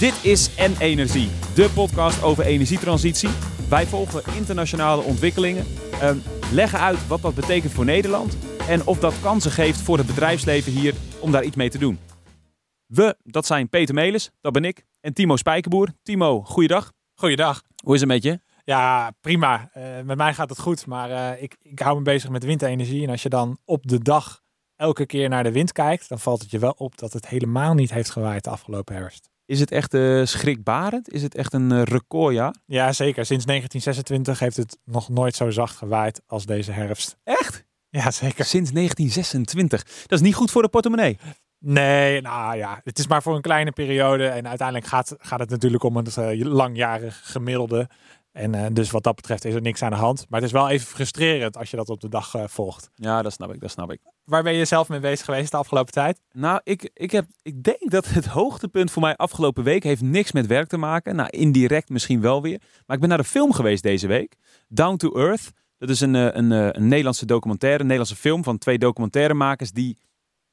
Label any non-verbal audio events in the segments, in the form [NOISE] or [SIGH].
Dit is En Energie, de podcast over energietransitie. Wij volgen internationale ontwikkelingen, ehm, leggen uit wat dat betekent voor Nederland en of dat kansen geeft voor het bedrijfsleven hier om daar iets mee te doen. We, dat zijn Peter Melis, dat ben ik, en Timo Spijkerboer. Timo, goeiedag. Goeiedag. Hoe is het met je? Ja, prima. Uh, met mij gaat het goed, maar uh, ik, ik hou me bezig met windenergie. En als je dan op de dag elke keer naar de wind kijkt, dan valt het je wel op dat het helemaal niet heeft gewaaid de afgelopen herfst. Is het echt uh, schrikbarend? Is het echt een uh, recordjaar? Ja, zeker. Sinds 1926 heeft het nog nooit zo zacht gewaaid als deze herfst. Echt? Ja, zeker. Sinds 1926. Dat is niet goed voor de portemonnee. Nee, nou ja, het is maar voor een kleine periode. En uiteindelijk gaat, gaat het natuurlijk om een uh, langjarig gemiddelde. En uh, dus wat dat betreft is er niks aan de hand. Maar het is wel even frustrerend als je dat op de dag uh, volgt. Ja, dat snap ik, dat snap ik. Waar ben je zelf mee bezig geweest de afgelopen tijd? Nou, ik, ik, heb, ik denk dat het hoogtepunt voor mij afgelopen week heeft niks met werk te maken. Nou, indirect misschien wel weer. Maar ik ben naar de film geweest deze week. Down to Earth. Dat is een, een, een Nederlandse documentaire, een Nederlandse film van twee documentairemakers die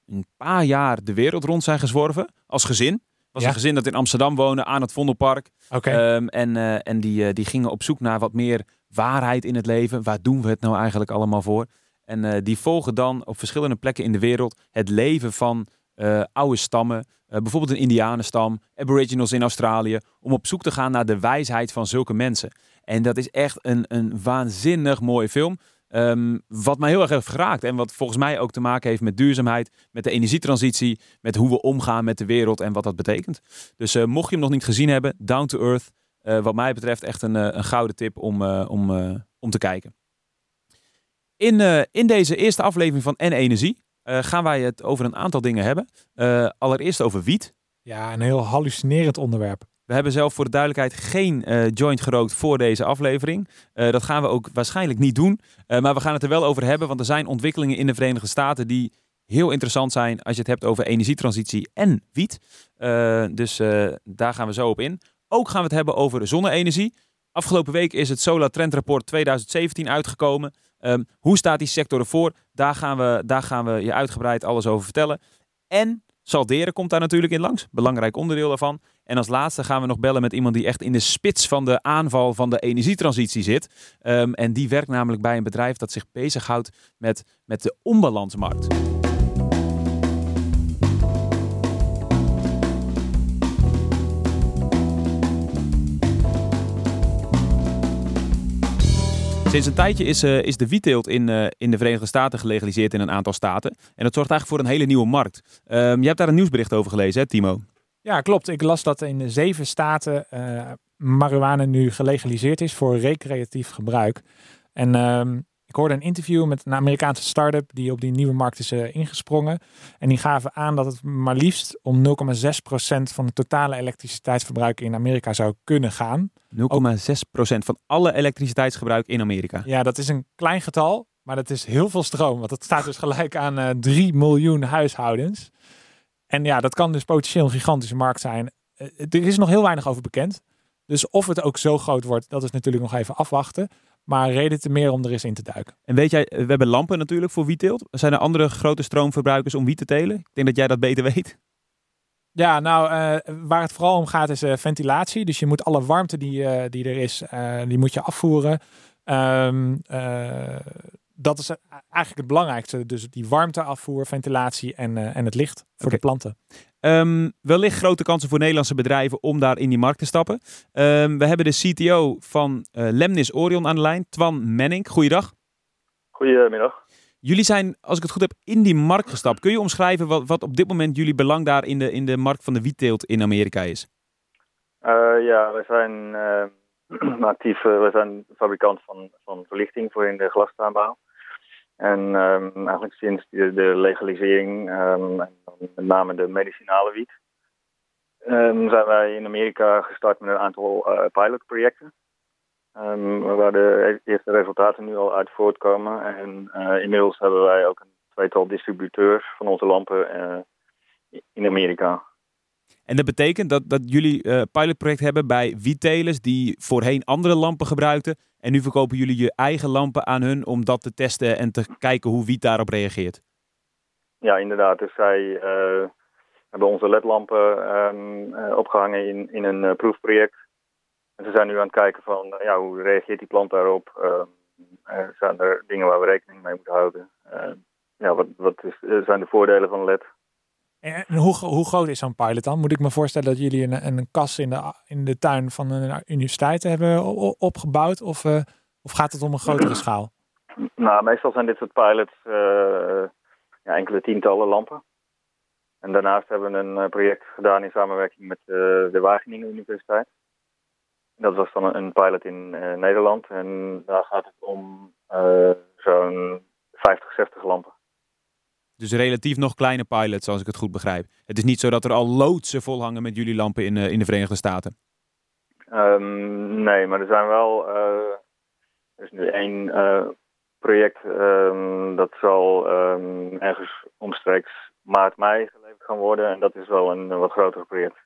een paar jaar de wereld rond zijn gezworven als gezin was een gezin dat in Amsterdam woonde aan het Vondelpark. Okay. Um, en uh, en die, uh, die gingen op zoek naar wat meer waarheid in het leven. Waar doen we het nou eigenlijk allemaal voor? En uh, die volgen dan op verschillende plekken in de wereld het leven van oude stammen. bijvoorbeeld een Indianenstam, Aboriginals in Australië. Om op zoek te gaan naar de wijsheid van zulke mensen. En dat is echt een, een waanzinnig mooie film. Um, wat mij heel erg heeft geraakt en wat volgens mij ook te maken heeft met duurzaamheid, met de energietransitie, met hoe we omgaan met de wereld en wat dat betekent. Dus mocht je hem nog niet gezien hebben, Down to Earth, wat mij betreft echt een, een gouden tip om, om, om te kijken. In, in deze eerste aflevering van N Energie gaan wij het over een aantal dingen hebben. allereerst over wiet. Ja, een heel hallucinerend onderwerp. We hebben zelf voor de duidelijkheid geen joint gerookt voor deze aflevering. Dat gaan we ook waarschijnlijk niet doen. Maar we gaan het er wel over hebben, want er zijn ontwikkelingen in de Verenigde Staten die heel interessant zijn als je het hebt over energietransitie en wiet. dus daar gaan we zo op in. Ook gaan we het hebben over zonne-energie. Afgelopen week is het Solar Trend Report 2017 uitgekomen. Um, hoe staat die sector ervoor? Daar gaan, we, daar gaan we je uitgebreid alles over vertellen. En Salderen komt daar natuurlijk in langs. Belangrijk onderdeel daarvan. En als laatste gaan we nog bellen met iemand die echt in de spits van de aanval van de energietransitie zit. Um, en die werkt namelijk bij een bedrijf dat zich bezighoudt met, met de onbalansmarkt. Sinds een tijdje is, uh, is de wietteelt in, uh, in de Verenigde Staten gelegaliseerd in een aantal staten. En dat zorgt eigenlijk voor een hele nieuwe markt. Um, je hebt daar een nieuwsbericht over gelezen, hè, Timo? Ja, klopt. Ik las dat in zeven staten uh, marihuana nu gelegaliseerd is voor recreatief gebruik. En um, ik hoorde een interview met een Amerikaanse start-up die op die nieuwe markt is uh, ingesprongen. En die gaven aan dat het maar liefst om 0,6% van het totale elektriciteitsverbruik in Amerika zou kunnen gaan. 0,6% van alle elektriciteitsgebruik in Amerika. Ja, dat is een klein getal, maar dat is heel veel stroom. Want het staat dus gelijk aan uh, 3 miljoen huishoudens. En ja, dat kan dus potentieel een gigantische markt zijn. Uh, er is nog heel weinig over bekend. Dus of het ook zo groot wordt, dat is natuurlijk nog even afwachten. Maar reden te meer om er eens in te duiken. En weet jij, we hebben lampen natuurlijk voor wietteelt. Zijn er andere grote stroomverbruikers om wiet te telen? Ik denk dat jij dat beter weet. Ja, nou, uh, waar het vooral om gaat is uh, ventilatie. Dus je moet alle warmte die, uh, die er is, die moet je afvoeren. Um, dat is eigenlijk het belangrijkste. Dus die warmteafvoer, ventilatie en, en het licht voor okay. de planten. Um, wellicht grote kansen voor Nederlandse bedrijven om daar in die markt te stappen. Um, we hebben de CTO van uh, Lemnis Orion aan de lijn, Twan Menning. Goeiedag. Goedemiddag. Jullie zijn, als ik het goed heb, in die markt gestapt. Kun je omschrijven wat, wat op dit moment jullie belang daar in de, in de markt van de wietteelt in Amerika is? Uh, ja, we zijn uh, [CLEARS THROAT] actief. we zijn fabrikant van, van verlichting voor in de glastuinbouw. En um, eigenlijk sinds de, de legalisering, um, met name de medicinale wiet, um, zijn wij in Amerika gestart met een aantal uh, pilotprojecten. waar de eerste resultaten nu al uit voortkomen. En uh, inmiddels hebben wij ook een tweetal distributeurs van onze lampen uh, in Amerika. En dat betekent dat, dat jullie uh, pilotproject hebben bij wiettelers die voorheen andere lampen gebruikten. En nu verkopen jullie je eigen lampen aan hun om dat te testen en te kijken hoe wiet daarop reageert. Ja, inderdaad. Dus zij uh, hebben onze ledlampen um, opgehangen in, in een proefproject. En ze zijn nu aan het kijken van ja, hoe reageert die plant daarop. Uh, zijn er dingen waar we rekening mee moeten houden? ja, wat, wat zijn de voordelen van LED? En hoe, hoe groot is zo'n pilot dan? Moet ik me voorstellen dat jullie een, een kas in de, in de tuin van een universiteit hebben opgebouwd? Of, uh, of gaat het om een grotere [CLEARS THROAT] schaal? Nou, meestal zijn dit soort pilots uh, ja, enkele tientallen lampen. En daarnaast hebben we een project gedaan in samenwerking met uh, de Wageningen Universiteit. Dat was dan een pilot in Nederland. En daar gaat het om zo'n 50, 60 lampen. Dus relatief nog kleine pilots, als ik het goed begrijp. Het is niet zo dat er al loodsen vol hangen met jullie lampen in, uh, in de Verenigde Staten. Um, nee, maar er zijn wel. Uh, er is nu één uh, project um, dat zal um, ergens omstreeks maart, mei geleverd gaan worden. En dat is wel een, wat groter project.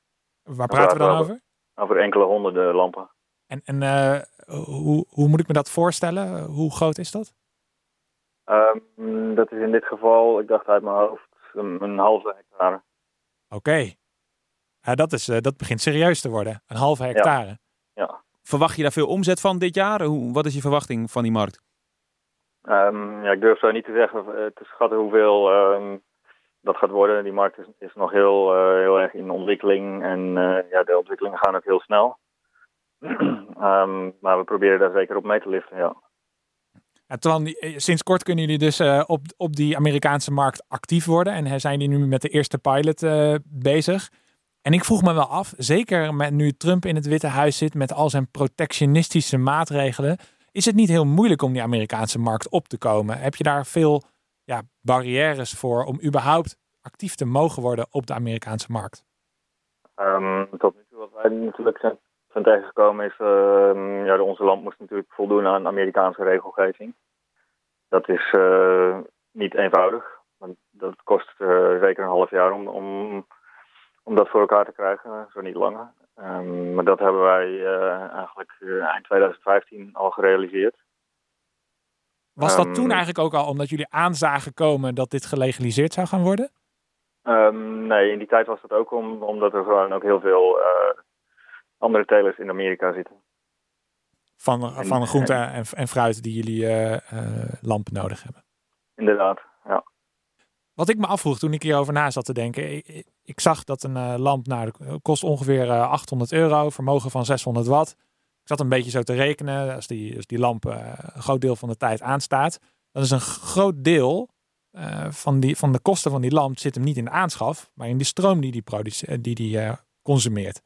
Waar praten we dan over? Over enkele honderden lampen. En, en hoe, hoe moet ik me dat voorstellen? Hoe groot is dat? Um, dat is in dit geval, ik dacht uit mijn hoofd, een, een halve hectare. Oké. Okay. dat, is, uh, dat begint serieus te worden. Een halve hectare. Ja. ja. Verwacht je daar veel omzet van dit jaar? Hoe, wat is je verwachting van die markt? Um, ja, ik durf zo niet te zeggen, uh, te schatten hoeveel um, dat gaat worden. Die markt is, is nog heel, uh, heel erg in ontwikkeling en ja, de ontwikkelingen gaan ook heel snel. [CLEARS THROAT] maar we proberen daar zeker op mee te liften, ja. Eh, sinds kort kunnen jullie dus uh, op, op die Amerikaanse markt actief worden. En zijn jullie nu met de eerste pilot bezig. En ik vroeg me wel af, zeker met nu Trump in het Witte Huis zit met al zijn protectionistische maatregelen. Is het niet heel moeilijk om die Amerikaanse markt op te komen? Heb je daar veel ja, barrières voor om überhaupt actief te mogen worden op de Amerikaanse markt? Um, tot nu toe wat wij natuurlijk zijn, zijn tegengekomen is, uh, ja, onze land moest natuurlijk voldoen aan Amerikaanse regelgeving. Dat is uh, niet eenvoudig. Want dat kost uh, zeker een half jaar om, om, om dat voor elkaar te krijgen, zo niet langer. Um, maar dat hebben wij uh, eigenlijk eind 2015 al gerealiseerd. Was dat um, toen eigenlijk ook al omdat jullie aanzagen komen dat dit gelegaliseerd zou gaan worden? Um, nee, in die tijd was dat ook om, omdat er gewoon ook heel veel andere telers in Amerika zitten. Van, van groente en, en fruit die jullie uh, uh, lampen nodig hebben. Inderdaad, ja. Wat ik me afvroeg toen ik hierover na zat te denken. Ik, ik zag dat een uh, lamp nou, kost ongeveer 800 euro, vermogen van 600 watt. Ik zat een beetje zo te rekenen. Als die, als die lamp een groot deel van de tijd aanstaat, dan is een groot deel van, die, van de kosten van die lamp zit hem niet in de aanschaf, maar in die stroom die die, die, die consumeert.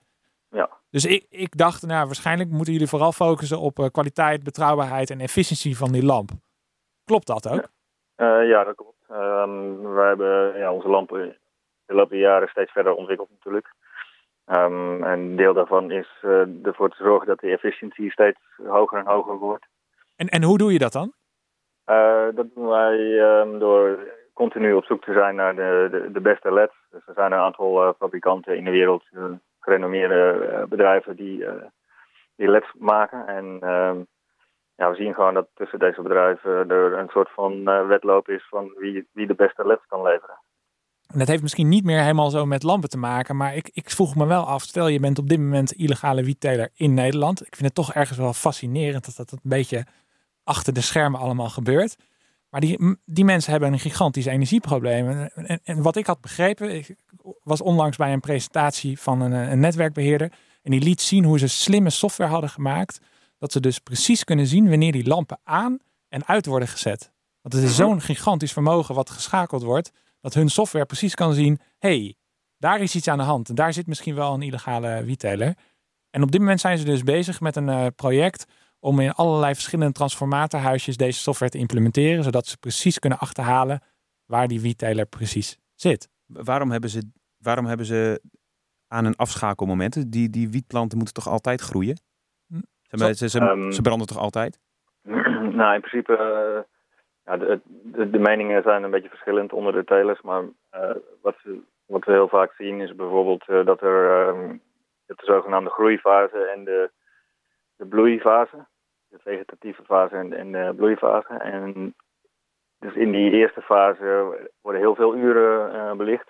Dus ik, ik dacht, nou, waarschijnlijk moeten jullie vooral focussen op uh, kwaliteit, betrouwbaarheid en efficiëntie van die lamp. Klopt dat ook? Uh, ja, dat klopt. Um, we hebben ja, onze lampen de loop der jaren steeds verder ontwikkeld natuurlijk. Um, en deel daarvan is uh, ervoor te zorgen dat de efficiëntie steeds hoger en hoger wordt. En, en hoe doe je dat dan? dat doen wij um, door continu op zoek te zijn naar de, de, de beste LED's. Dus er zijn een aantal fabrikanten in de wereld gerenommeerde eh, bedrijven die, eh, die LEDs maken. En ehm, ja, we zien gewoon dat tussen deze bedrijven er een soort van eh, wedloop is van wie, wie de beste LEDs kan leveren. Dat heeft misschien niet meer helemaal zo met lampen te maken, maar ik, ik vroeg me wel af, stel je bent op dit moment illegale wietteler in Nederland. Ik vind het toch ergens wel fascinerend dat dat een beetje achter de schermen allemaal gebeurt. Maar die, die mensen hebben een gigantisch energieprobleem. En, en, wat ik had begrepen, ik was onlangs bij een presentatie van een, een, netwerkbeheerder. En die liet zien hoe ze slimme software hadden gemaakt. Dat ze dus precies kunnen zien wanneer die lampen aan en uit worden gezet. Want het is mhm. zo'n gigantisch vermogen wat geschakeld wordt. Dat hun software precies kan zien. hey, daar is iets aan de hand. En daar zit misschien wel een illegale wietteler. En op dit moment zijn ze dus bezig met een uh, project om in allerlei verschillende transformatorhuisjes deze software te implementeren, zodat ze precies kunnen achterhalen waar die wietteler precies zit. Waarom hebben ze, waarom hebben ze aan een afschakelmoment? Die, die wietplanten moeten toch altijd groeien? Hm. Ze, ze, ze, um, ze branden toch altijd? [CLEARS THROAT] Nou, in principe, uh, ja, de, de, de, meningen zijn een beetje verschillend onder de telers, maar uh, wat, wat, we heel vaak zien is bijvoorbeeld uh, dat er um, de zogenaamde groeifase en de, de bloeifase, de vegetatieve fase en, de bloeifase. En dus in die eerste fase worden heel veel uren uh, belicht.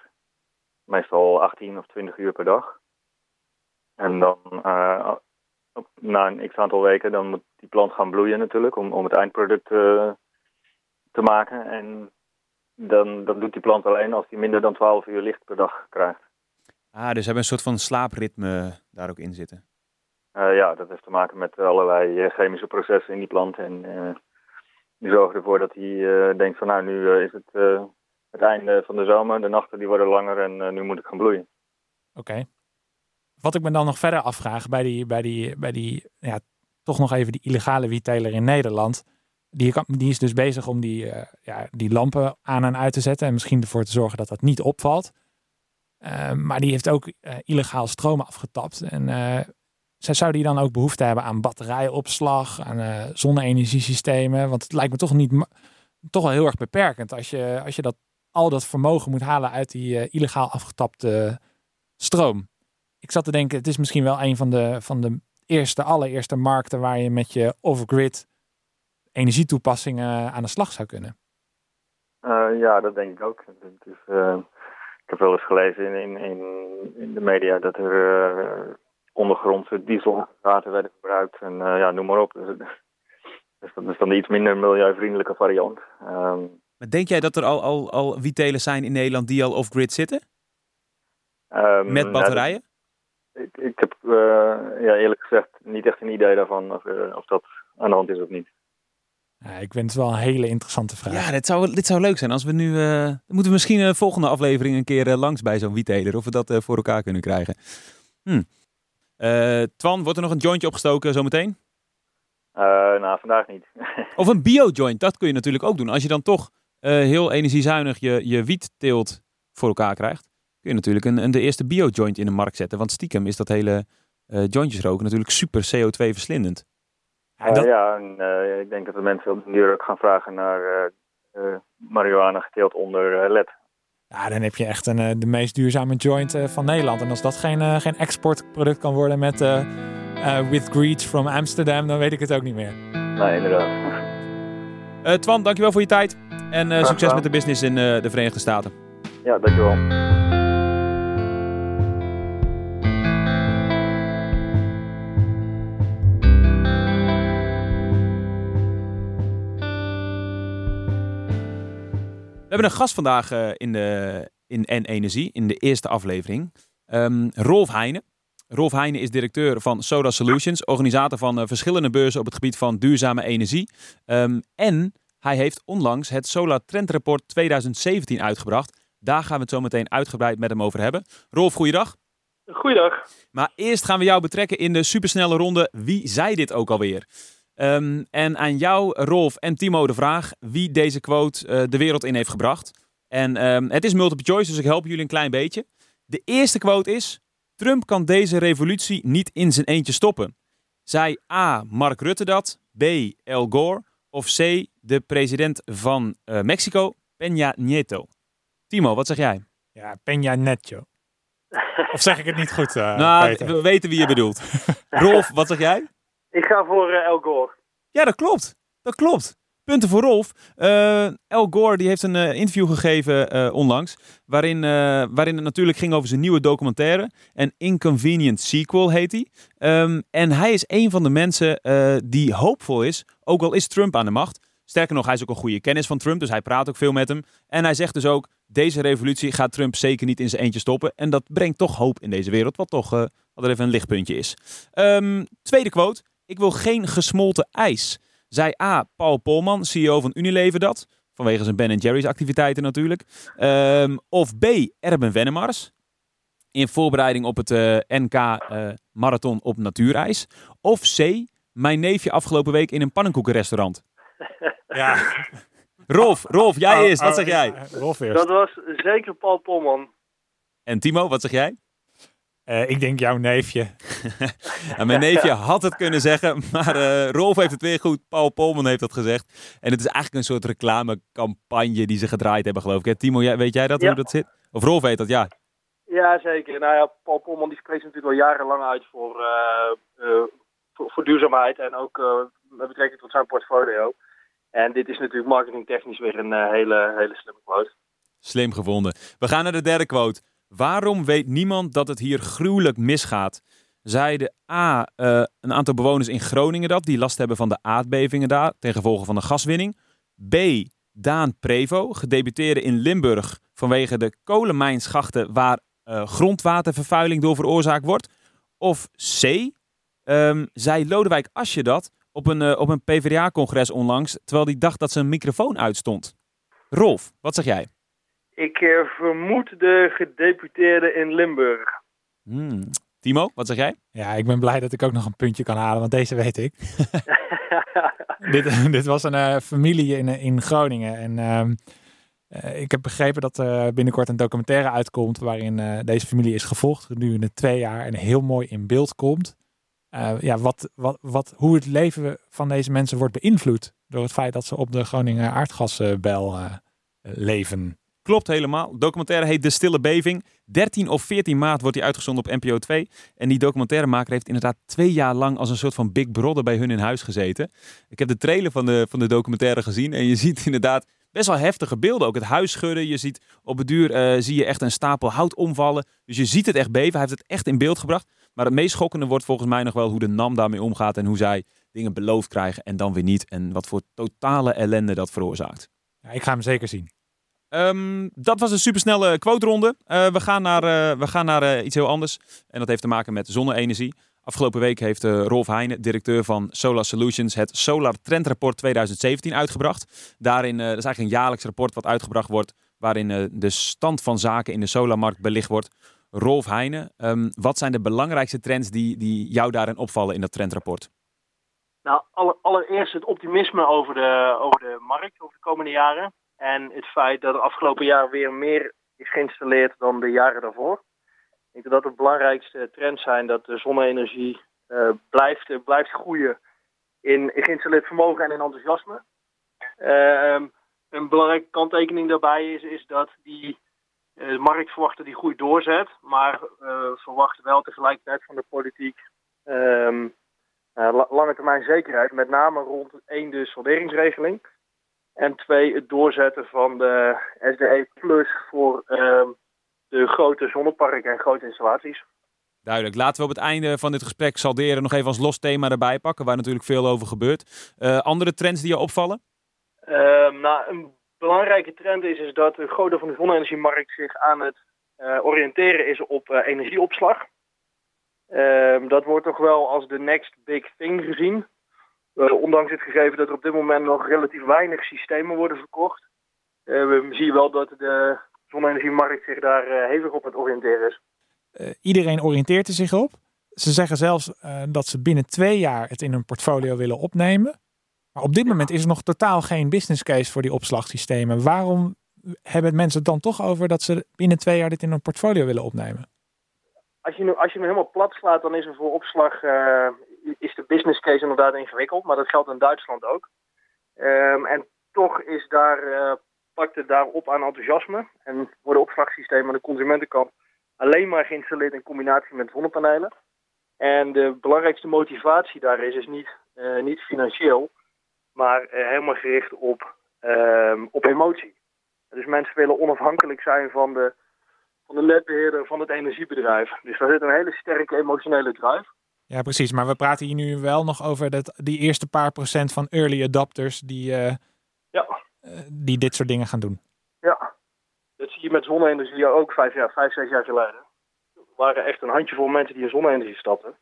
meestal 18 of 20 uur per dag. En dan na een x aantal weken dan moet die plant gaan bloeien natuurlijk om, om het eindproduct te maken. En dan, dat doet die plant alleen als hij minder dan 12 uur licht per dag krijgt. Ah, dus hebben een soort van slaapritme daar ook in zitten. Uh, ja, dat heeft te maken met allerlei eh, chemische processen in die plant. En uh, die zorgen ervoor dat hij denkt van nou, nu is het het einde van de zomer. De nachten die worden langer en nu moet ik gaan bloeien. Oké. Wat ik me dan nog verder afvraag bij die, bij die, bij die ja, toch nog even die illegale wietteler in Nederland. Die, die is dus bezig om die, ja, die lampen aan en uit te zetten. En misschien ervoor te zorgen dat dat niet opvalt. maar die heeft ook illegaal stroom afgetapt. En zou die dan ook behoefte hebben aan batterijopslag, aan uh, zonne-energiesystemen? Want het lijkt me toch, niet, toch wel heel erg beperkend als je, als je dat, al dat vermogen moet halen uit die uh, illegaal afgetapte stroom. Ik zat te denken, het is misschien wel een van de, van de eerste, allereerste markten waar je met je off-grid energietoepassingen aan de slag zou kunnen. Uh, ja, dat denk ik ook. Ik heb wel eens gelezen in, in, in de media dat er ondergrondse dieselgaten werden gebruikt. En uh, ja, noem maar op. Dus, dus, dat is dan de iets minder milieuvriendelijke variant. Um, maar denk jij dat er al, al, al wietelen zijn in Nederland die al off-grid zitten? Um, Met batterijen? ik, ik heb uh, ja, eerlijk gezegd niet echt een idee daarvan of, uh, of dat aan de hand is of niet. Ja, ik vind het wel een hele interessante vraag. Ja, dit zou, dit zou leuk zijn. Als we nu, uh, moeten we misschien de volgende aflevering een keer langs bij zo'n wietteler. Of we dat voor elkaar kunnen krijgen. Hm. Uh, Twan, wordt er nog een jointje opgestoken zometeen? Uh, nou, vandaag niet. [LAUGHS] of een bio-joint, dat kun je natuurlijk ook doen. Als je dan toch uh, heel energiezuinig je, je wietteelt voor elkaar krijgt, kun je natuurlijk een, een de eerste bio-joint in de markt zetten. Want stiekem is dat hele jointjesroken natuurlijk super CO2-verslindend. Ja, dat... ja en, ik denk dat de mensen op de duur ook gaan vragen naar marihuana geteeld onder LED. Ja, dan heb je echt een, eh, de meest duurzame joint eh, van Nederland. En als dat geen, uh, geen exportproduct kan worden met uh, With Greed from Amsterdam, dan weet ik het ook niet meer. Nee, inderdaad. Twan, dankjewel voor je tijd. En succes met de business in de Verenigde Staten. Ja, dankjewel. We hebben een gast vandaag uh, in, de, in N Energie, in de eerste aflevering. Um, Rolf Heijnen. Rolf Heijnen is directeur van Soda Solutions, organisator van uh, verschillende beurzen op het gebied van duurzame energie. Um, en hij heeft onlangs het Solar Trend Report 2017 uitgebracht. Daar gaan we het zo meteen uitgebreid met hem over hebben. Rolf, goeiedag. Goeiedag. Maar eerst gaan we jou betrekken in de supersnelle ronde. Wie zei dit ook alweer? Um, en aan jou, Rolf en Timo, de vraag wie deze quote uh, de wereld in heeft gebracht. En um, het is multiple choice, dus ik help jullie een klein beetje. De eerste quote is: Trump kan deze revolutie niet in zijn eentje stoppen. Zei A. Mark Rutte dat, B. Al Gore of C. de president van uh, Mexico, Peña Nieto. Timo, wat zeg jij? Ja, Peña Nieto. Of zeg ik het niet goed? Uh, nou, Peter? we weten wie je bedoelt. [LAUGHS] Rolf, wat zeg jij? Ik ga voor uh, El Gore. Ja, dat klopt. Dat klopt. Punten voor Rolf. Uh, El Gore die heeft een uh, interview gegeven onlangs. Waarin, waarin het natuurlijk ging over zijn nieuwe documentaire. En Inconvenient Sequel heet hij. Um, en hij is een van de mensen die hoopvol is. Ook al is Trump aan de macht. Sterker nog, hij is ook een goede kennis van Trump. Dus hij praat ook veel met hem. En hij zegt dus ook. Deze revolutie gaat Trump zeker niet in zijn eentje stoppen. En dat brengt toch hoop in deze wereld. Wat toch wat er even een lichtpuntje is. Um, tweede quote. Ik wil geen gesmolten ijs. Zei A. Paul Polman, CEO van Unilever dat. Vanwege zijn Ben Jerry's activiteiten natuurlijk. Um, of B. Erben Wennemars. In voorbereiding op het uh, NK uh, Marathon op natuurijs. Of C. Mijn neefje afgelopen week in een pannenkoekenrestaurant. [LAUGHS] Ja. Rolf, Rolf, jij eerst. Wat zeg jij? Rolf eerst. Dat was zeker Paul Polman. En Timo, wat zeg jij? Uh, ik denk jouw neefje. nou, [LAUGHS] mijn neefje had het kunnen zeggen, maar uh, Rolf heeft het weer goed. Paul Polman heeft dat gezegd. En het is eigenlijk een soort reclamecampagne die ze gedraaid hebben, geloof ik. Hè? Timo, jij, weet jij dat, Ja. hoe dat zit? Of Rolf weet dat, ja. Ja, zeker. Nou ja, Paul Polman die spreekt natuurlijk al jarenlang uit voor, eh, eh, voor, voor duurzaamheid en ook eh, met betrekking tot zijn portfolio. En dit is natuurlijk marketingtechnisch weer een eh, hele, hele slimme quote. Slim gevonden. We gaan naar de derde quote. Waarom weet niemand dat het hier gruwelijk misgaat? Zeiden A, uh, een aantal bewoners in Groningen dat, die last hebben van de aardbevingen daar, ten gevolge van de gaswinning. B, Daan Prevo, gedebuteerde in Limburg vanwege de kolenmijnschachten waar uh, grondwatervervuiling door veroorzaakt wordt. Of C, um, zei Lodewijk Asje dat op een, uh, op een PvdA-congres onlangs, terwijl hij dacht dat zijn microfoon uitstond. Rolf, wat zeg jij? Ik uh, vermoed de gedeputeerde in Limburg. Hmm. Timo, wat zeg jij? Ja, ik ben blij dat ik ook nog een puntje kan halen, want deze weet ik. [LAUGHS] dit, [LAUGHS] dit was een uh, familie in, in Groningen. En uh, ik heb begrepen dat er binnenkort een documentaire uitkomt waarin deze familie is gevolgd gedurende twee jaar en heel mooi in beeld komt. ja, wat, wat, wat, hoe het leven van deze mensen wordt beïnvloed door het feit dat ze op de Groningen aardgasbel leven. Klopt helemaal. Documentaire heet De Stille Beving. 13 of 14 maart wordt die uitgezonden op NPO 2. En die documentairemaker heeft inderdaad twee jaar lang als een soort van Big Brother bij hun in huis gezeten. Ik heb de trailer van de, van de documentaire gezien. En je [LAUGHS] ziet inderdaad best wel heftige beelden. Ook het huis schudden. Je ziet op het duur uh, zie je echt een stapel hout omvallen. Dus je ziet het echt beven. Hij heeft het echt in beeld gebracht. Maar het meest schokkende wordt volgens mij nog wel hoe de NAM daarmee omgaat. En hoe zij dingen beloofd krijgen en dan weer niet. En wat voor totale ellende dat veroorzaakt. Ja, ik ga hem zeker zien. Um, dat was een supersnelle quote-ronde. Uh, we gaan naar, uh, we gaan naar uh, iets heel anders. En dat heeft te maken met zonne-energie. Afgelopen week heeft Rolf Heijnen, directeur van Solar Solutions, het Solar Trendrapport 2017 uitgebracht. Daarin, dat is eigenlijk een jaarlijks rapport wat uitgebracht wordt, waarin de stand van zaken in de solarmarkt belicht wordt. Rolf Heijnen, um, wat zijn de belangrijkste trends die, die jou daarin opvallen in dat trendrapport? Nou, allereerst het optimisme over de, over de markt over de komende jaren. En het feit dat er afgelopen jaar weer meer is geïnstalleerd dan de jaren daarvoor. Ik denk dat dat de belangrijkste trends zijn dat de zonne-energie uh, blijft, uh, blijft groeien in, geïnstalleerd vermogen en in enthousiasme. Uh, een belangrijke kanttekening daarbij is, is dat die de markt die groei doorzet, maar verwacht wel tegelijkertijd van de politiek um, lange termijn zekerheid, met name rond één de solderingsregeling. En twee, het doorzetten van de SDE Plus voor uh, de grote zonneparken en grote installaties. Duidelijk. Laten we op het einde van dit gesprek salderen nog even als los thema erbij pakken, waar natuurlijk veel over gebeurt. Uh, andere trends die je opvallen? Uh, nou, een belangrijke trend is, is dat de grote van de zonne-energiemarkt zich aan het uh, oriënteren is op uh, energieopslag. Ehm, dat wordt toch wel als de next big thing gezien. Uh, ondanks het gegeven dat er op dit moment nog relatief weinig systemen worden verkocht, uh, we zien wel dat de zonne-energiemarkt zich daar uh, hevig op het oriënteren is. iedereen oriënteert er zich op. Ze zeggen zelfs dat ze binnen twee jaar het in hun portfolio willen opnemen. Maar op dit moment is er nog totaal geen business case voor die opslagsystemen. Waarom hebben mensen het dan toch over dat ze binnen twee jaar dit in hun portfolio willen opnemen? Als je, nu, als je hem helemaal plat slaat, dan is er voor opslag uh, is de business case inderdaad ingewikkeld, maar dat geldt in Duitsland ook. Um, en toch is daar, uh, pakt het daar op aan enthousiasme en worden opslagsystemen aan de consumentenkant alleen maar geïnstalleerd in combinatie met zonnepanelen. En de belangrijkste motivatie daar is, is niet, uh, niet financieel, maar uh, helemaal gericht op, uh, op emotie. Dus mensen willen onafhankelijk zijn van de, van de netbeheerder van het energiebedrijf. Dus daar zit een hele sterke emotionele drive. Ja, precies. Maar we praten hier nu wel nog over dat, die eerste paar procent van early adopters die, uh, ja. uh, die dit soort dingen gaan doen. Ja, dat zie je met zonne-energie ook vijf, jaar, vijf, zes jaar geleden. Er waren echt een handjevol mensen die in zonne-energie stapten.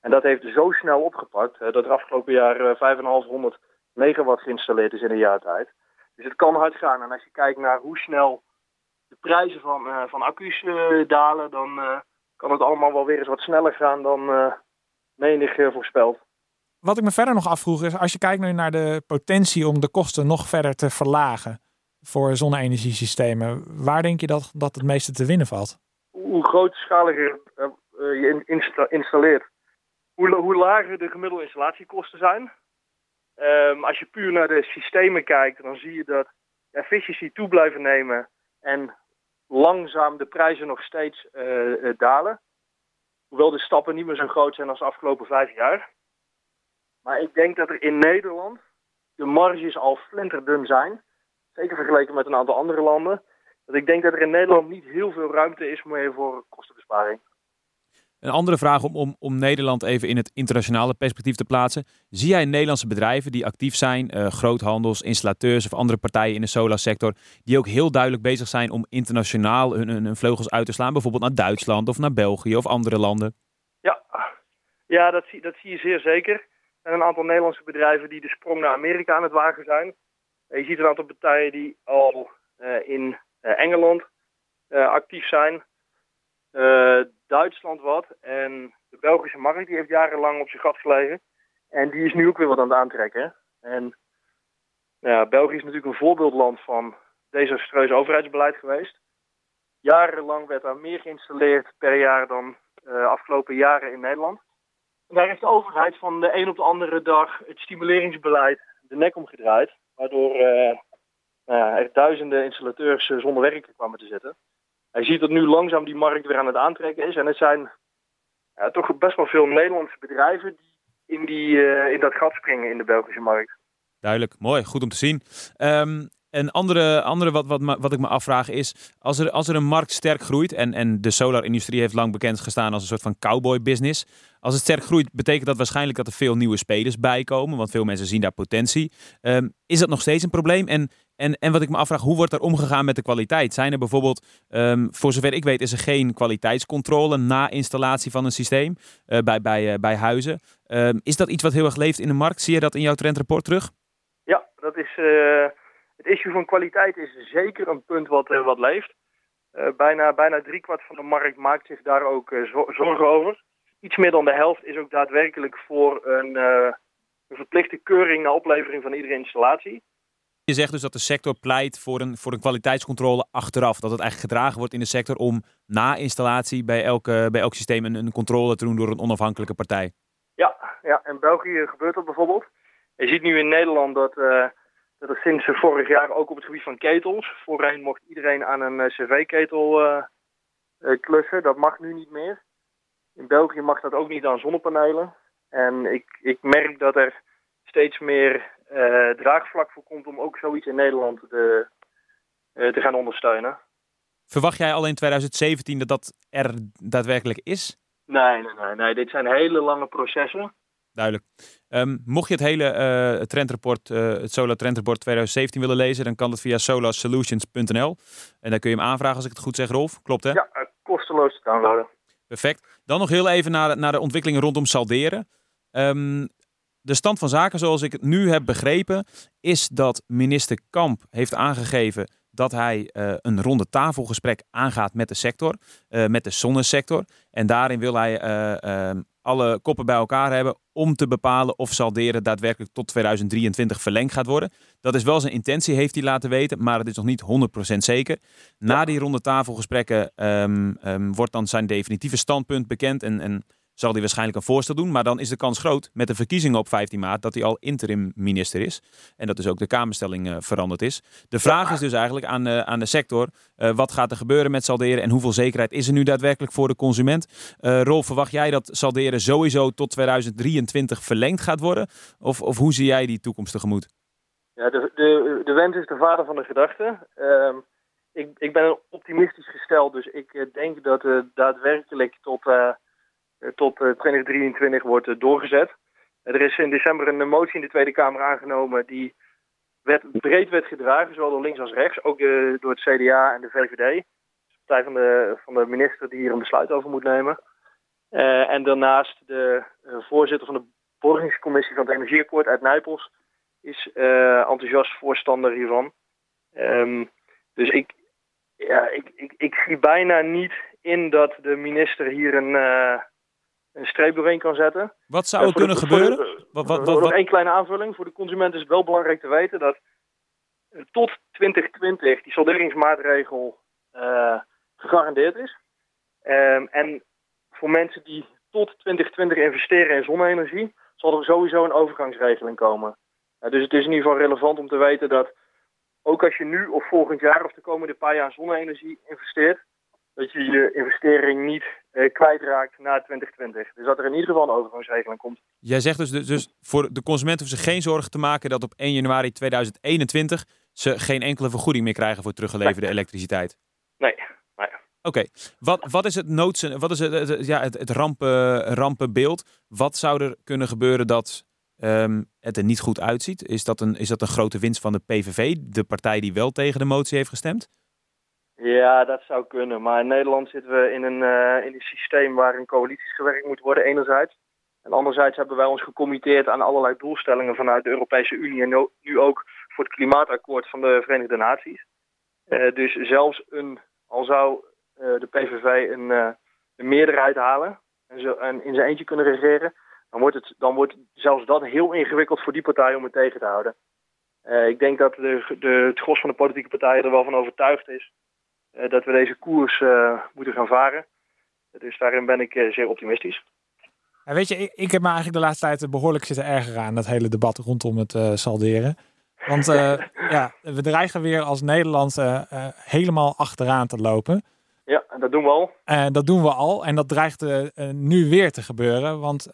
En dat heeft zo snel opgepakt dat er afgelopen jaar uh, 5500 megawatt geïnstalleerd is in een jaar tijd. Dus het kan hard gaan. En als je kijkt naar hoe snel de prijzen van, van accu's dalen, dan kan het allemaal wel weer eens wat sneller gaan dan menig voorspeld. Wat ik me verder nog afvroeg is, als je kijkt nu naar de potentie om de kosten nog verder te verlagen voor zonne-energiesystemen, waar denk je dat, dat het meeste te winnen valt? Hoe grootschaliger je insta installeert, hoe, hoe, lager de gemiddelde installatiekosten zijn. Um, als je puur naar de systemen kijkt, dan zie je dat de efficiëntie toe blijven nemen en langzaam de prijzen nog steeds uh, dalen. Hoewel de stappen niet meer zo groot zijn als de afgelopen vijf jaar. Maar ik denk dat er in Nederland de marges al flinterdun zijn. Zeker vergeleken met een aantal andere landen. dat ik denk dat er in Nederland niet heel veel ruimte is meer voor kostenbesparing. Een andere vraag om, om, om Nederland even in het internationale perspectief te plaatsen. Zie jij Nederlandse bedrijven die actief zijn, uh, groothandels, installateurs of andere partijen in de solarsector, die ook heel duidelijk bezig zijn om internationaal hun, hun, vleugels uit te slaan, bijvoorbeeld naar Duitsland of naar België of andere landen? Ja, ja dat, zie, dat zie je zeer zeker. Er zijn een aantal Nederlandse bedrijven die de sprong naar Amerika aan het wagen zijn. Je ziet een aantal partijen die al uh, in uh, Engeland actief zijn. Duitsland wat. En de Belgische markt die heeft jarenlang op zijn gat gelegen. En die is nu ook weer wat aan het aantrekken. En nou ja, België is natuurlijk een voorbeeldland van desastreus overheidsbeleid geweest. Jarenlang werd daar meer geïnstalleerd per jaar dan uh, afgelopen jaren in Nederland. En daar heeft de overheid van de een op de andere dag het stimuleringsbeleid de nek omgedraaid. Waardoor uh, nou er duizenden installateurs zonder werk kwamen te zitten hij ziet dat nu langzaam die markt weer aan het aantrekken is. En het zijn ja, toch best wel veel Nederlandse bedrijven die in, die, uh, in dat gat springen in de Belgische markt. Duidelijk, mooi, goed om te zien. Um, een andere, andere wat, wat, wat ik me afvraag is, als er, als er een markt sterk groeit, en, en de solar-industrie heeft lang bekend gestaan als een soort van cowboy-business. Als het sterk groeit, betekent dat waarschijnlijk dat er veel nieuwe spelers bijkomen, want veel mensen zien daar potentie. Um, is dat nog steeds een probleem? En, en, en wat ik me afvraag, hoe wordt er omgegaan met de kwaliteit? Zijn er bijvoorbeeld, um, voor zover ik weet, is er geen kwaliteitscontrole na installatie van een systeem uh, bij, bij, uh, bij huizen? Um, is dat iets wat heel erg leeft in de markt? Zie je dat in jouw trendrapport terug? Ja, dat is... Uh het issue van kwaliteit is zeker een punt wat, wat leeft. Bijna, bijna driekwart van de markt maakt zich daar ook zorgen over. Iets meer dan de helft is ook daadwerkelijk voor een, een verplichte keuring na oplevering van iedere installatie. Je zegt dus dat de sector pleit voor een, voor een kwaliteitscontrole achteraf. Dat het eigenlijk gedragen wordt in de sector om na installatie bij, elke, bij elk systeem een, controle te doen door een onafhankelijke partij. Ja, ja, in België gebeurt dat bijvoorbeeld. Je ziet nu in Nederland dat dat is sinds vorig jaar ook op het gebied van ketels. Voorheen mocht iedereen aan een cv-ketel uh, uh, klussen. Dat mag nu niet meer. In België mag dat ook niet aan zonnepanelen. En ik, ik merk dat er steeds meer draagvlak voor komt om ook zoiets in Nederland te, te gaan ondersteunen. Verwacht jij al in 2017 dat dat er daadwerkelijk is? Nee, nee, nee. nee. Dit zijn hele lange processen. Duidelijk. Um, mocht je het hele uh, trendrapport, uh, het Solar Trendrapport 2017 willen lezen, dan kan dat via solarsolutions.nl. En dan kun je hem aanvragen als ik het goed zeg, Rolf. Klopt hè? Ja, uh, kosteloos te downloaden. Perfect. Dan nog heel even naar, naar de ontwikkelingen rondom salderen. Um, de stand van zaken, zoals ik het nu heb begrepen, is dat minister Kamp heeft aangegeven dat hij uh, een ronde tafelgesprek aangaat met de sector, uh, met de zonnesector. En daarin wil hij uh, alle koppen bij elkaar hebben om te bepalen of salderen daadwerkelijk tot 2023 verlengd gaat worden. Dat is wel zijn intentie, heeft hij laten weten, maar het is nog niet 100% zeker. Na die ronde tafelgesprekken um, um, wordt dan zijn definitieve standpunt bekend en, en zal hij waarschijnlijk een voorstel doen. Maar dan is de kans groot met de verkiezingen op 15 maart dat hij al interim minister is. En dat dus ook de Kamerstelling uh, veranderd is. De vraag is dus eigenlijk aan, uh, aan de sector: uh, wat gaat er gebeuren met salderen en hoeveel zekerheid is er nu daadwerkelijk voor de consument? Rolf, verwacht jij dat salderen sowieso tot 2023 verlengd gaat worden? Of, of hoe zie jij die toekomst tegemoet? Ja, de, de, de wens is de vader van de gedachte. Uh, ik, ik ben optimistisch gesteld, dus ik denk dat daadwerkelijk tot tot 2023 wordt doorgezet. Er is in december een motie in de Tweede Kamer aangenomen die breed werd gedragen, zowel door links als rechts, ook door het CDA en de VVD. De partij van de, van de minister die hier een besluit over moet nemen. En daarnaast de voorzitter van de borgingscommissie van het Energieakkoord uit Nijpels is enthousiast voorstander hiervan. Um, dus ik, ja, ik, ik, ik zie bijna niet in dat de minister hier een, een streep doorheen kan zetten. Wat zou er kunnen de, gebeuren? De, wat, wat, wat, nog één kleine aanvulling. Voor de consument is het wel belangrijk te weten dat tot 2020 die salderingsmaatregel uh, gegarandeerd is. Um, en voor mensen die tot 2020 investeren in zonne-energie, zal er sowieso een overgangsregeling komen. Uh, dus het is in ieder geval relevant om te weten dat ook als je nu of volgend jaar of de komende paar jaar zonne-energie investeert, dat je je investering niet uh, kwijtraakt na 2020. Dus dat er in ieder geval een overgangsregeling komt. Jij zegt dus, dus, dus voor de consument hoeven ze geen zorgen te maken dat op 1 januari 2021 ze geen enkele vergoeding meer krijgen voor teruggeleverde elektriciteit. Nee. nee. Oké, wat, wat is het noodsen, wat is het, ja, het, het rampen, rampenbeeld? Wat zou er kunnen gebeuren dat um, het er niet goed uitziet? Is dat, een, is dat een grote winst van de PVV, de partij die wel tegen de motie heeft gestemd? Ja, dat zou kunnen. Maar in Nederland zitten we in een, uh, in een systeem waarin coalities gewerkt moet worden, enerzijds. En anderzijds hebben wij ons gecommitteerd aan allerlei doelstellingen vanuit de Europese Unie en nu ook voor het klimaatakkoord van de Verenigde Naties. Uh, dus zelfs een, al zou uh, de PVV een, meerderheid halen en, zo, en in zijn eentje kunnen regeren, dan wordt, het, dan wordt zelfs dat heel ingewikkeld voor die partij om het tegen te houden. ik denk dat de, de, het gros van de politieke partijen er wel van overtuigd is eh, dat we deze koers eh, moeten gaan varen. Dus daarin ben ik eh, zeer optimistisch. Ja, weet je, ik, ik, heb me eigenlijk de laatste tijd behoorlijk zitten ergeren aan dat hele debat rondom het uh, salderen. Want uh, [LAUGHS] ja, we dreigen weer als Nederland uh, helemaal achteraan te lopen. Ja, dat doen we al. dat doen we al en dat dreigt nu weer te gebeuren. Want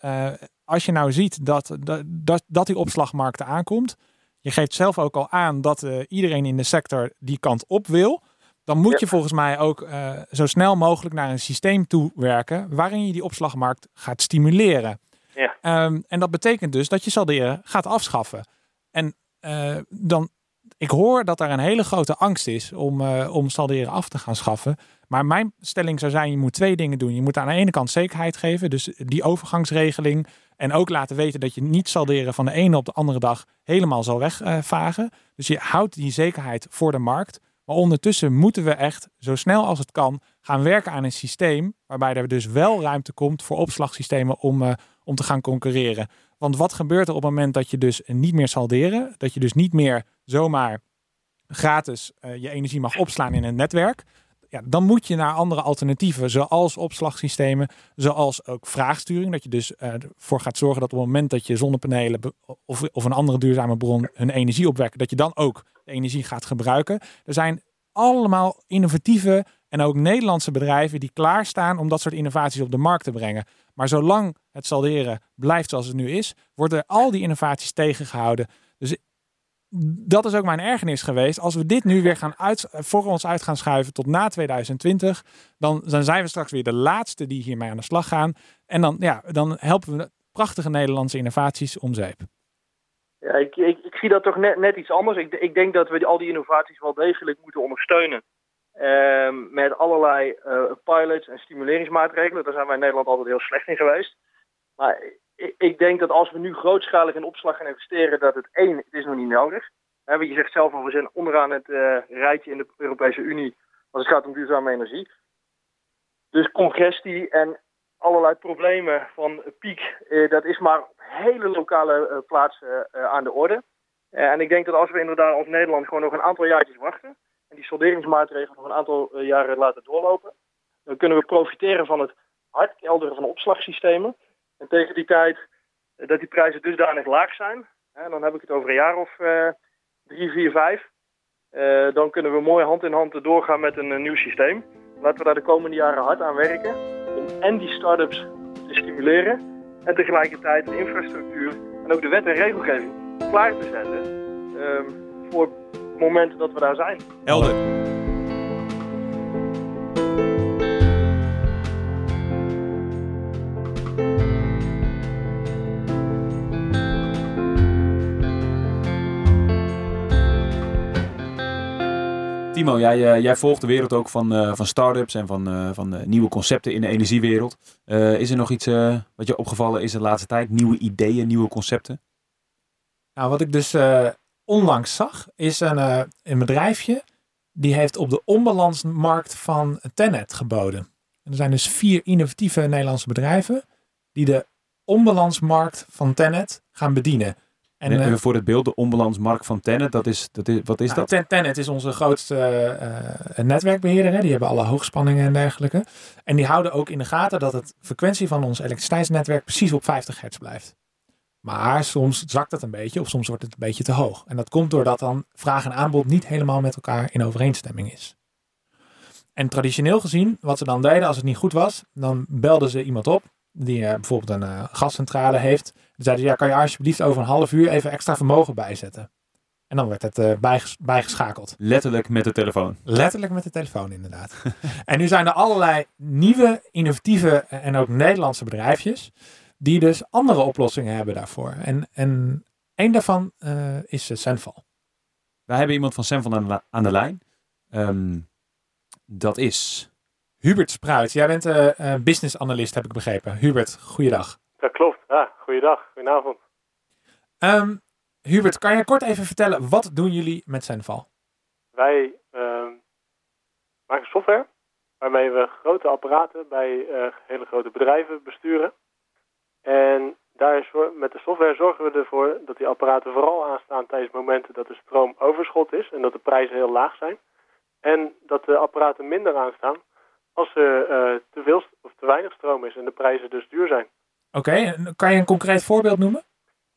als je nou ziet dat, dat, dat die opslagmarkt aankomt, je geeft zelf ook al aan dat iedereen in de sector die kant op wil dan moet je volgens mij ook uh, zo snel mogelijk naar een systeem toe werken waarin je die opslagmarkt gaat stimuleren. Ja. Um, en dat betekent dus dat je salderen gaat afschaffen. En uh, dan, ik hoor dat er een hele grote angst is om, uh, om salderen af te gaan schaffen. Maar mijn stelling zou zijn, je moet twee dingen doen. Je moet aan de ene kant zekerheid geven, dus die overgangsregeling. En ook laten weten dat je niet salderen van de ene op de andere dag helemaal zal wegvagen. dus je houdt die zekerheid voor de markt. Maar ondertussen moeten we echt zo snel als het kan gaan werken aan een systeem waarbij er dus wel ruimte komt voor opslagsystemen om, uh, om te gaan concurreren. Want wat gebeurt er op het moment dat je dus niet meer salderen, dat je dus niet meer zomaar gratis uh, je energie mag opslaan in een netwerk, ja, dan moet je naar andere alternatieven, zoals opslagsystemen, zoals ook vraagsturing. Dat je dus ervoor uh, gaat zorgen dat op het moment dat je zonnepanelen of, of een andere duurzame bron hun energie opwekken, dat je dan ook de energie gaat gebruiken. Er zijn allemaal innovatieve en ook Nederlandse bedrijven die klaarstaan om dat soort innovaties op de markt te brengen. Maar zolang het salderen blijft zoals het nu is, worden al die innovaties tegengehouden. Dat is ook mijn ergernis geweest. Als we dit nu weer gaan voor ons uit gaan schuiven tot na 2020, dan, dan zijn we straks weer de laatste die hiermee aan de slag gaan. En dan, ja, dan helpen we prachtige Nederlandse innovaties om zeep. Ja, ik, ik, ik zie dat toch net, net iets anders. Ik, ik denk dat we al die innovaties wel degelijk moeten ondersteunen. Uh, met allerlei uh, pilots en stimuleringsmaatregelen. Daar zijn wij in Nederland altijd heel slecht in geweest. Maar ik, denk dat als we nu grootschalig in opslag gaan investeren, dat het één, het is nog niet nodig. He, je zegt zelf al, we zijn onderaan het uh, rijtje in de Europese Unie als het gaat om duurzame energie. Dus congestie en allerlei problemen van piek, uh, dat is maar op hele lokale uh, plaatsen aan de orde. en ik denk dat als we inderdaad als Nederland gewoon nog een aantal jaartjes wachten en die solderingsmaatregelen nog een aantal jaren laten doorlopen, dan kunnen we profiteren van het hardkelderen van opslagsystemen. En tegen die tijd eh, dat die prijzen dusdanig laag zijn, en dan heb ik het over een jaar of uh, drie, vier, vijf, uh, dan kunnen we mooi hand in hand doorgaan met een, nieuw systeem. Laten we daar de komende jaren hard aan werken om en die start-ups te stimuleren en tegelijkertijd de infrastructuur en ook de wet en regelgeving klaar te zetten uh, voor het moment dat we daar zijn. Helder. Timo, jij, uh, jij volgt de wereld ook van, uh, van start-ups en van, uh, van nieuwe concepten in de energiewereld. is er nog iets wat je opgevallen is de laatste tijd? Nieuwe ideeën, nieuwe concepten? Nou, wat ik dus onlangs zag, is een, een bedrijfje die heeft op de onbalansmarkt van Tenet geboden. En er zijn dus vier innovatieve Nederlandse bedrijven die de onbalansmarkt van Tenet gaan bedienen. En, en, uh, voor het beeld, de onbalansmarkt van Tenet, dat is, dat is, wat is nou, dat? Tenet is onze grootste uh, netwerkbeheerder. Hè. Die hebben alle hoogspanningen en dergelijke. En die houden ook in de gaten dat het frequentie van ons elektriciteitsnetwerk precies op 50 hertz blijft. Maar soms zakt het een beetje of soms wordt het een beetje te hoog. En dat komt doordat dan vraag en aanbod niet helemaal met elkaar in overeenstemming is. En traditioneel gezien, wat ze dan deden als het niet goed was, dan belden ze iemand op die uh, bijvoorbeeld een uh, gascentrale heeft. Zeiden ze, ja, kan je alsjeblieft over een half uur even extra vermogen bijzetten? En dan werd het uh, bijges bijgeschakeld. Letterlijk met de telefoon. Letterlijk met de telefoon, inderdaad. [LAUGHS] en nu zijn er allerlei nieuwe, innovatieve en ook Nederlandse bedrijfjes die dus andere oplossingen hebben daarvoor. En, en een daarvan is Senval. Wij hebben iemand van Senval aan de, aan de lijn. Um, dat is... Hubert Spruit. Jij bent uh, business analyst, heb ik begrepen. Hubert, goeiedag. Dat klopt. Ja, goeiedag. Goedenavond. Um, Hubert, kan je kort even vertellen, wat doen jullie met Zenval? Wij um, maken software waarmee we grote apparaten bij uh, hele grote bedrijven besturen. En daar met de software zorgen we ervoor dat die apparaten vooral aanstaan tijdens momenten dat er stroomoverschot is en dat de prijzen heel laag zijn. En dat de apparaten minder aanstaan als er uh, te veel of te weinig stroom is en de prijzen dus duur zijn. Oké, okay, kan je een concreet voorbeeld noemen?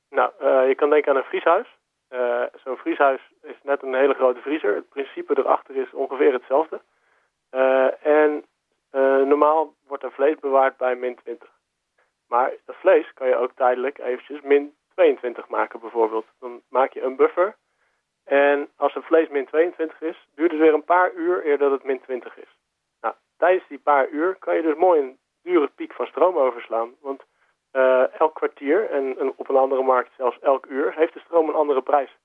Nou, uh, je kan denken aan een vrieshuis. Uh, Zo'n vrieshuis is net een hele grote vriezer. Het principe erachter is ongeveer hetzelfde. en normaal wordt er vlees bewaard bij min 20. Maar dat vlees kan je ook tijdelijk eventjes min 22 maken bijvoorbeeld. Dan maak je een buffer en als het vlees min 22 is, duurt het weer een paar uur eer dat het min 20 is. Tijdens die paar uur kan je dus mooi een dure piek van stroom overslaan. Want uh, elk kwartier en, en, op een andere markt zelfs elk uur heeft de stroom een andere prijs.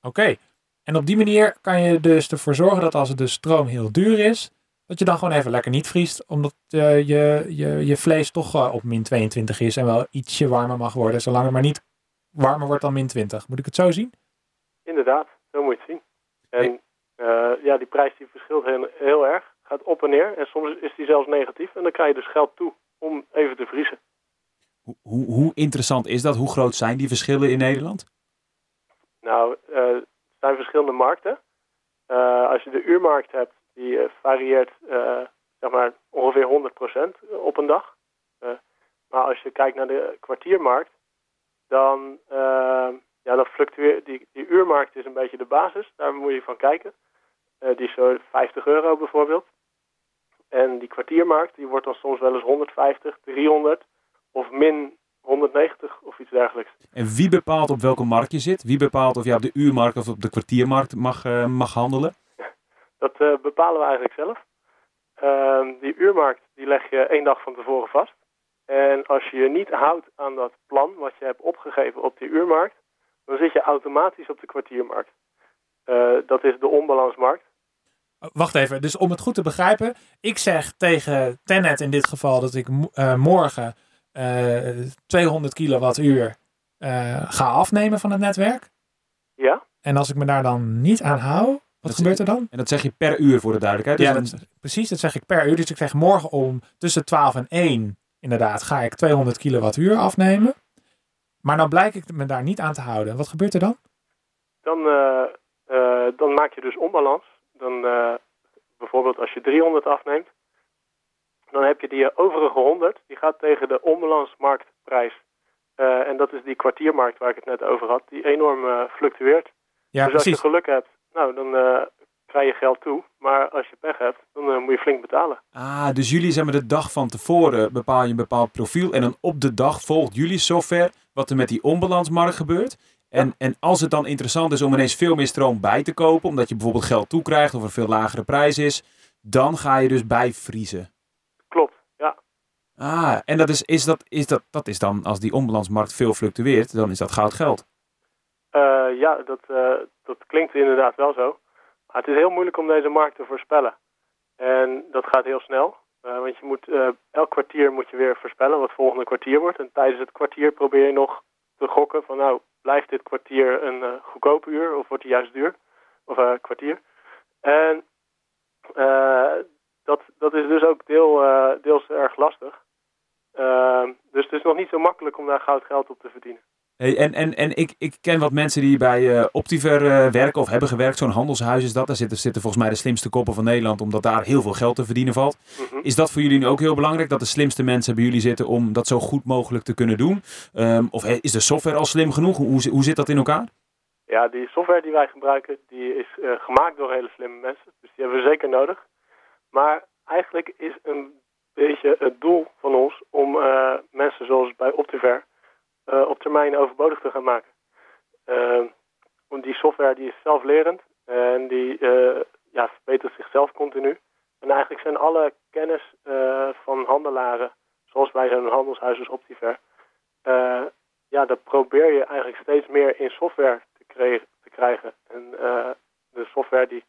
Oké, okay. en op die manier kan je dus ervoor zorgen dat als de stroom heel duur is, dat je dan gewoon even lekker niet vriest, omdat uh, je, je, je vlees toch uh, op min 22 is en wel ietsje warmer mag worden, zolang het maar niet warmer wordt dan min 20. Moet ik het zo zien? Inderdaad, zo moet je het zien. En ja, die prijs die verschilt heel, heel erg. Gaat op en neer. En soms is die zelfs negatief. En dan krijg je dus geld toe om even te vriezen. Hoe, hoe, hoe interessant is dat? Hoe groot zijn die verschillen in Nederland? Nou, uh, er zijn verschillende markten. Uh, als je de uurmarkt hebt, die varieert zeg maar ongeveer 100% op een dag. maar als je kijkt naar de kwartiermarkt, dan ja, dan fluctueert die, die uurmarkt is een beetje de basis. Daar moet je van kijken. Uh, die is zo 50 euro bijvoorbeeld. En die kwartiermarkt die wordt dan soms wel eens 150, 300 of min 190 of iets dergelijks. En wie bepaalt op welke markt je zit? Wie bepaalt of je op de uurmarkt of op de kwartiermarkt mag, uh, mag handelen? [LAUGHS] Dat uh, bepalen we eigenlijk zelf. Ehm, die uurmarkt die leg je één dag van tevoren vast. En als je je niet houdt aan dat plan wat je hebt opgegeven op die uurmarkt, dan zit je automatisch op de kwartiermarkt. Uh, dat is de onbalansmarkt. Wacht even, dus om het goed te begrijpen, ik zeg tegen Tenet in dit geval dat ik uh, morgen uh, 200 kilowattuur ga afnemen van het netwerk. Ja. En als ik me daar dan niet aan hou, wat dat gebeurt er dan? En dat zeg je per uur voor de duidelijkheid. Dus ja, dat, precies, dat zeg ik per uur. Dus ik zeg morgen om tussen 12 en 1, inderdaad, ga ik 200 kilowattuur afnemen. Maar dan blijk ik me daar niet aan te houden. Wat gebeurt er dan? Dan, uh, uh, dan maak je dus onbalans. Dan, uh, bijvoorbeeld als je 300 afneemt, dan heb je die overige 100, die gaat tegen de onbalansmarktprijs. en dat is die kwartiermarkt waar ik het net over had, die enorm fluctueert. Ja, dus precies. als je geluk hebt, nou, dan krijg je geld toe. Maar als je pech hebt, dan uh, moet je flink betalen. Ah, dus jullie zijn met de dag van tevoren bepaal je een bepaald profiel. En dan op de dag volgt jullie software wat er met die onbalansmarkt gebeurt. En, en als het dan interessant is om ineens veel meer stroom bij te kopen, omdat je bijvoorbeeld geld toekrijgt of er veel lagere prijs is, dan ga je dus bijvriezen. Klopt, ja. Ah, en dat is, is, dat, is, dat, dat is dan, als die onbalansmarkt veel fluctueert, dan is dat goud geld. Uh, ja, dat, uh, dat klinkt inderdaad wel zo. Maar het is heel moeilijk om deze markt te voorspellen. En dat gaat heel snel. Uh, want je moet, elk kwartier moet je weer voorspellen wat het volgende kwartier wordt. En tijdens het kwartier probeer je nog te gokken van nou, blijft dit kwartier een uh, goedkoop uur of wordt het juist duur? Of kwartier. En dat, dat is dus ook deel, deels erg lastig. dus het is nog niet zo makkelijk om daar goud geld op te verdienen. Hey, en en, en ik, ik ken wat mensen die bij uh, Optiver uh, werken of hebben gewerkt. Zo'n handelshuis is dat. Daar zitten, zitten volgens mij de slimste koppen van Nederland, omdat daar heel veel geld te verdienen valt. Mm -hmm. Is dat voor jullie nu ook heel belangrijk, dat de slimste mensen bij jullie zitten om dat zo goed mogelijk te kunnen doen? Um, of is de software al slim genoeg? Hoe, hoe, zit dat in elkaar? Ja, die software die wij gebruiken, die is uh, gemaakt door hele slimme mensen. Dus die hebben we zeker nodig. Maar eigenlijk is een beetje het doel van ons om mensen zoals bij Optiver op termijn overbodig te gaan maken. want die software die is zelflerend en die ja, verbetert zichzelf continu. En eigenlijk zijn alle kennis van handelaren, zoals bij zo'n handelshuis als Optiver, ja, dat probeer je eigenlijk steeds meer in software te, te krijgen. En de software die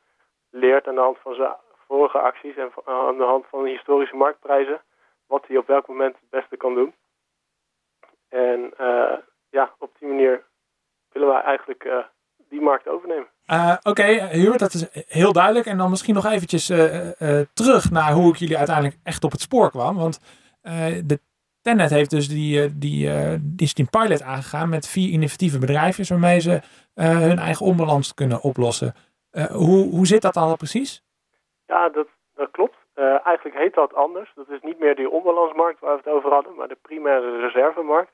leert aan de hand van zijn vorige acties en aan de hand van historische marktprijzen wat hij op welk moment het beste kan doen. En uh, ja, op die manier willen wij eigenlijk uh, die markt overnemen. Oké, okay, Hubert, dat is heel duidelijk. En dan misschien nog eventjes terug naar hoe ik jullie uiteindelijk echt op het spoor kwam. Want de Tenet heeft dus die, eh, die, uh, die, die pilot aangegaan met vier innovatieve bedrijven waarmee ze hun eigen onbalans kunnen oplossen. Hoe, hoe zit dat dan precies? Ja, dat, dat klopt. eigenlijk heet dat anders. Dat is niet meer die onbalansmarkt waar we het over hadden, maar de primaire reservemarkt.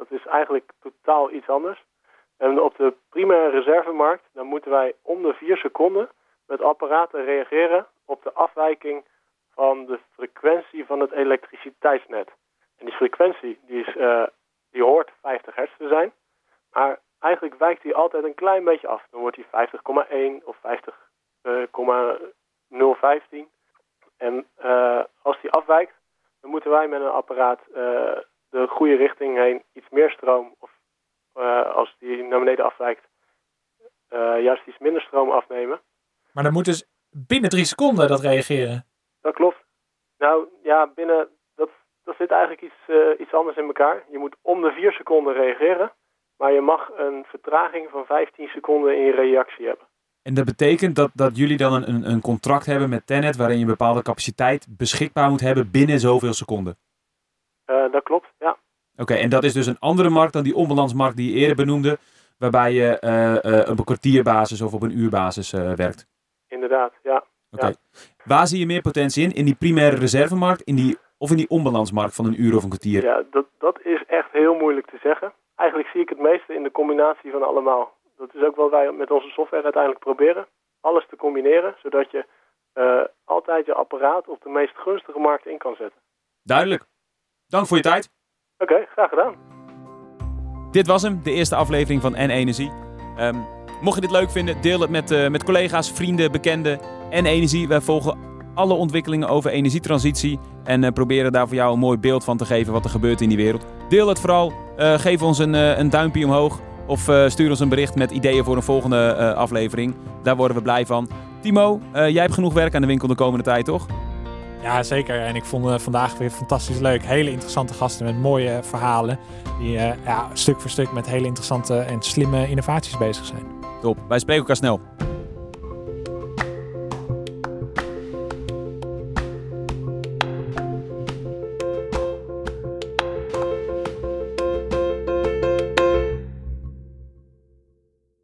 Dat is eigenlijk totaal iets anders. En op de primaire reservemarkt dan moeten wij om de vier seconden met apparaten reageren op de afwijking van de frequentie van het elektriciteitsnet. En die frequentie die, is, die hoort 50 hertz te zijn. Maar eigenlijk wijkt die altijd een klein beetje af. Dan wordt die 50,1 of 50,015. en uh, als die afwijkt, dan moeten wij met een apparaat de goede richting heen iets meer stroom. Of als die naar beneden afwijkt, juist iets minder stroom afnemen. Maar dan moet dus binnen drie seconden dat reageren? Dat klopt. Nou ja, binnen dat zit eigenlijk iets, uh, iets anders in elkaar. Je moet om de 4 seconden reageren, maar je mag een vertraging van 15 seconden in je reactie hebben. En dat betekent dat, dat jullie dan een, een contract hebben met Tenet waarin je een bepaalde capaciteit beschikbaar moet hebben binnen zoveel seconden? Uh, dat klopt, ja. Oké, en dat is dus een andere markt dan die onbalansmarkt die je eerder benoemde, waarbij je uh, op een kwartierbasis of op een uurbasis werkt? Inderdaad, ja. Oké. Ja. Waar zie je meer potentie in? In die primaire reservemarkt, in die of in die onbalansmarkt van een uur of een kwartier? Ja, dat, dat is echt heel moeilijk te zeggen. Eigenlijk zie ik het meeste in de combinatie van allemaal. Dat is ook wat wij met onze software uiteindelijk proberen. Alles te combineren, zodat je uh, altijd je apparaat op de meest gunstige markt in kan zetten. Duidelijk. Dank voor je tijd. Oké, okay, graag gedaan. Dit was hem, de eerste aflevering van N-Energie. Um, mocht je dit leuk vinden, deel het met, uh, met collega's, vrienden, bekenden. N-Energie, wij volgen alle ontwikkelingen over energietransitie. En uh, proberen daar voor jou een mooi beeld van te geven wat er gebeurt in die wereld. Deel het vooral. Uh, geef ons een, een duimpje omhoog. Of stuur ons een bericht met ideeën voor een volgende aflevering. Daar worden we blij van. Timo, jij hebt genoeg werk aan de winkel de komende tijd, toch? Ja, zeker. En ik vond vandaag weer fantastisch leuk. Hele interessante gasten met mooie verhalen. Die ja, stuk voor stuk met hele interessante en slimme innovaties bezig zijn. Top. Wij spreken elkaar snel.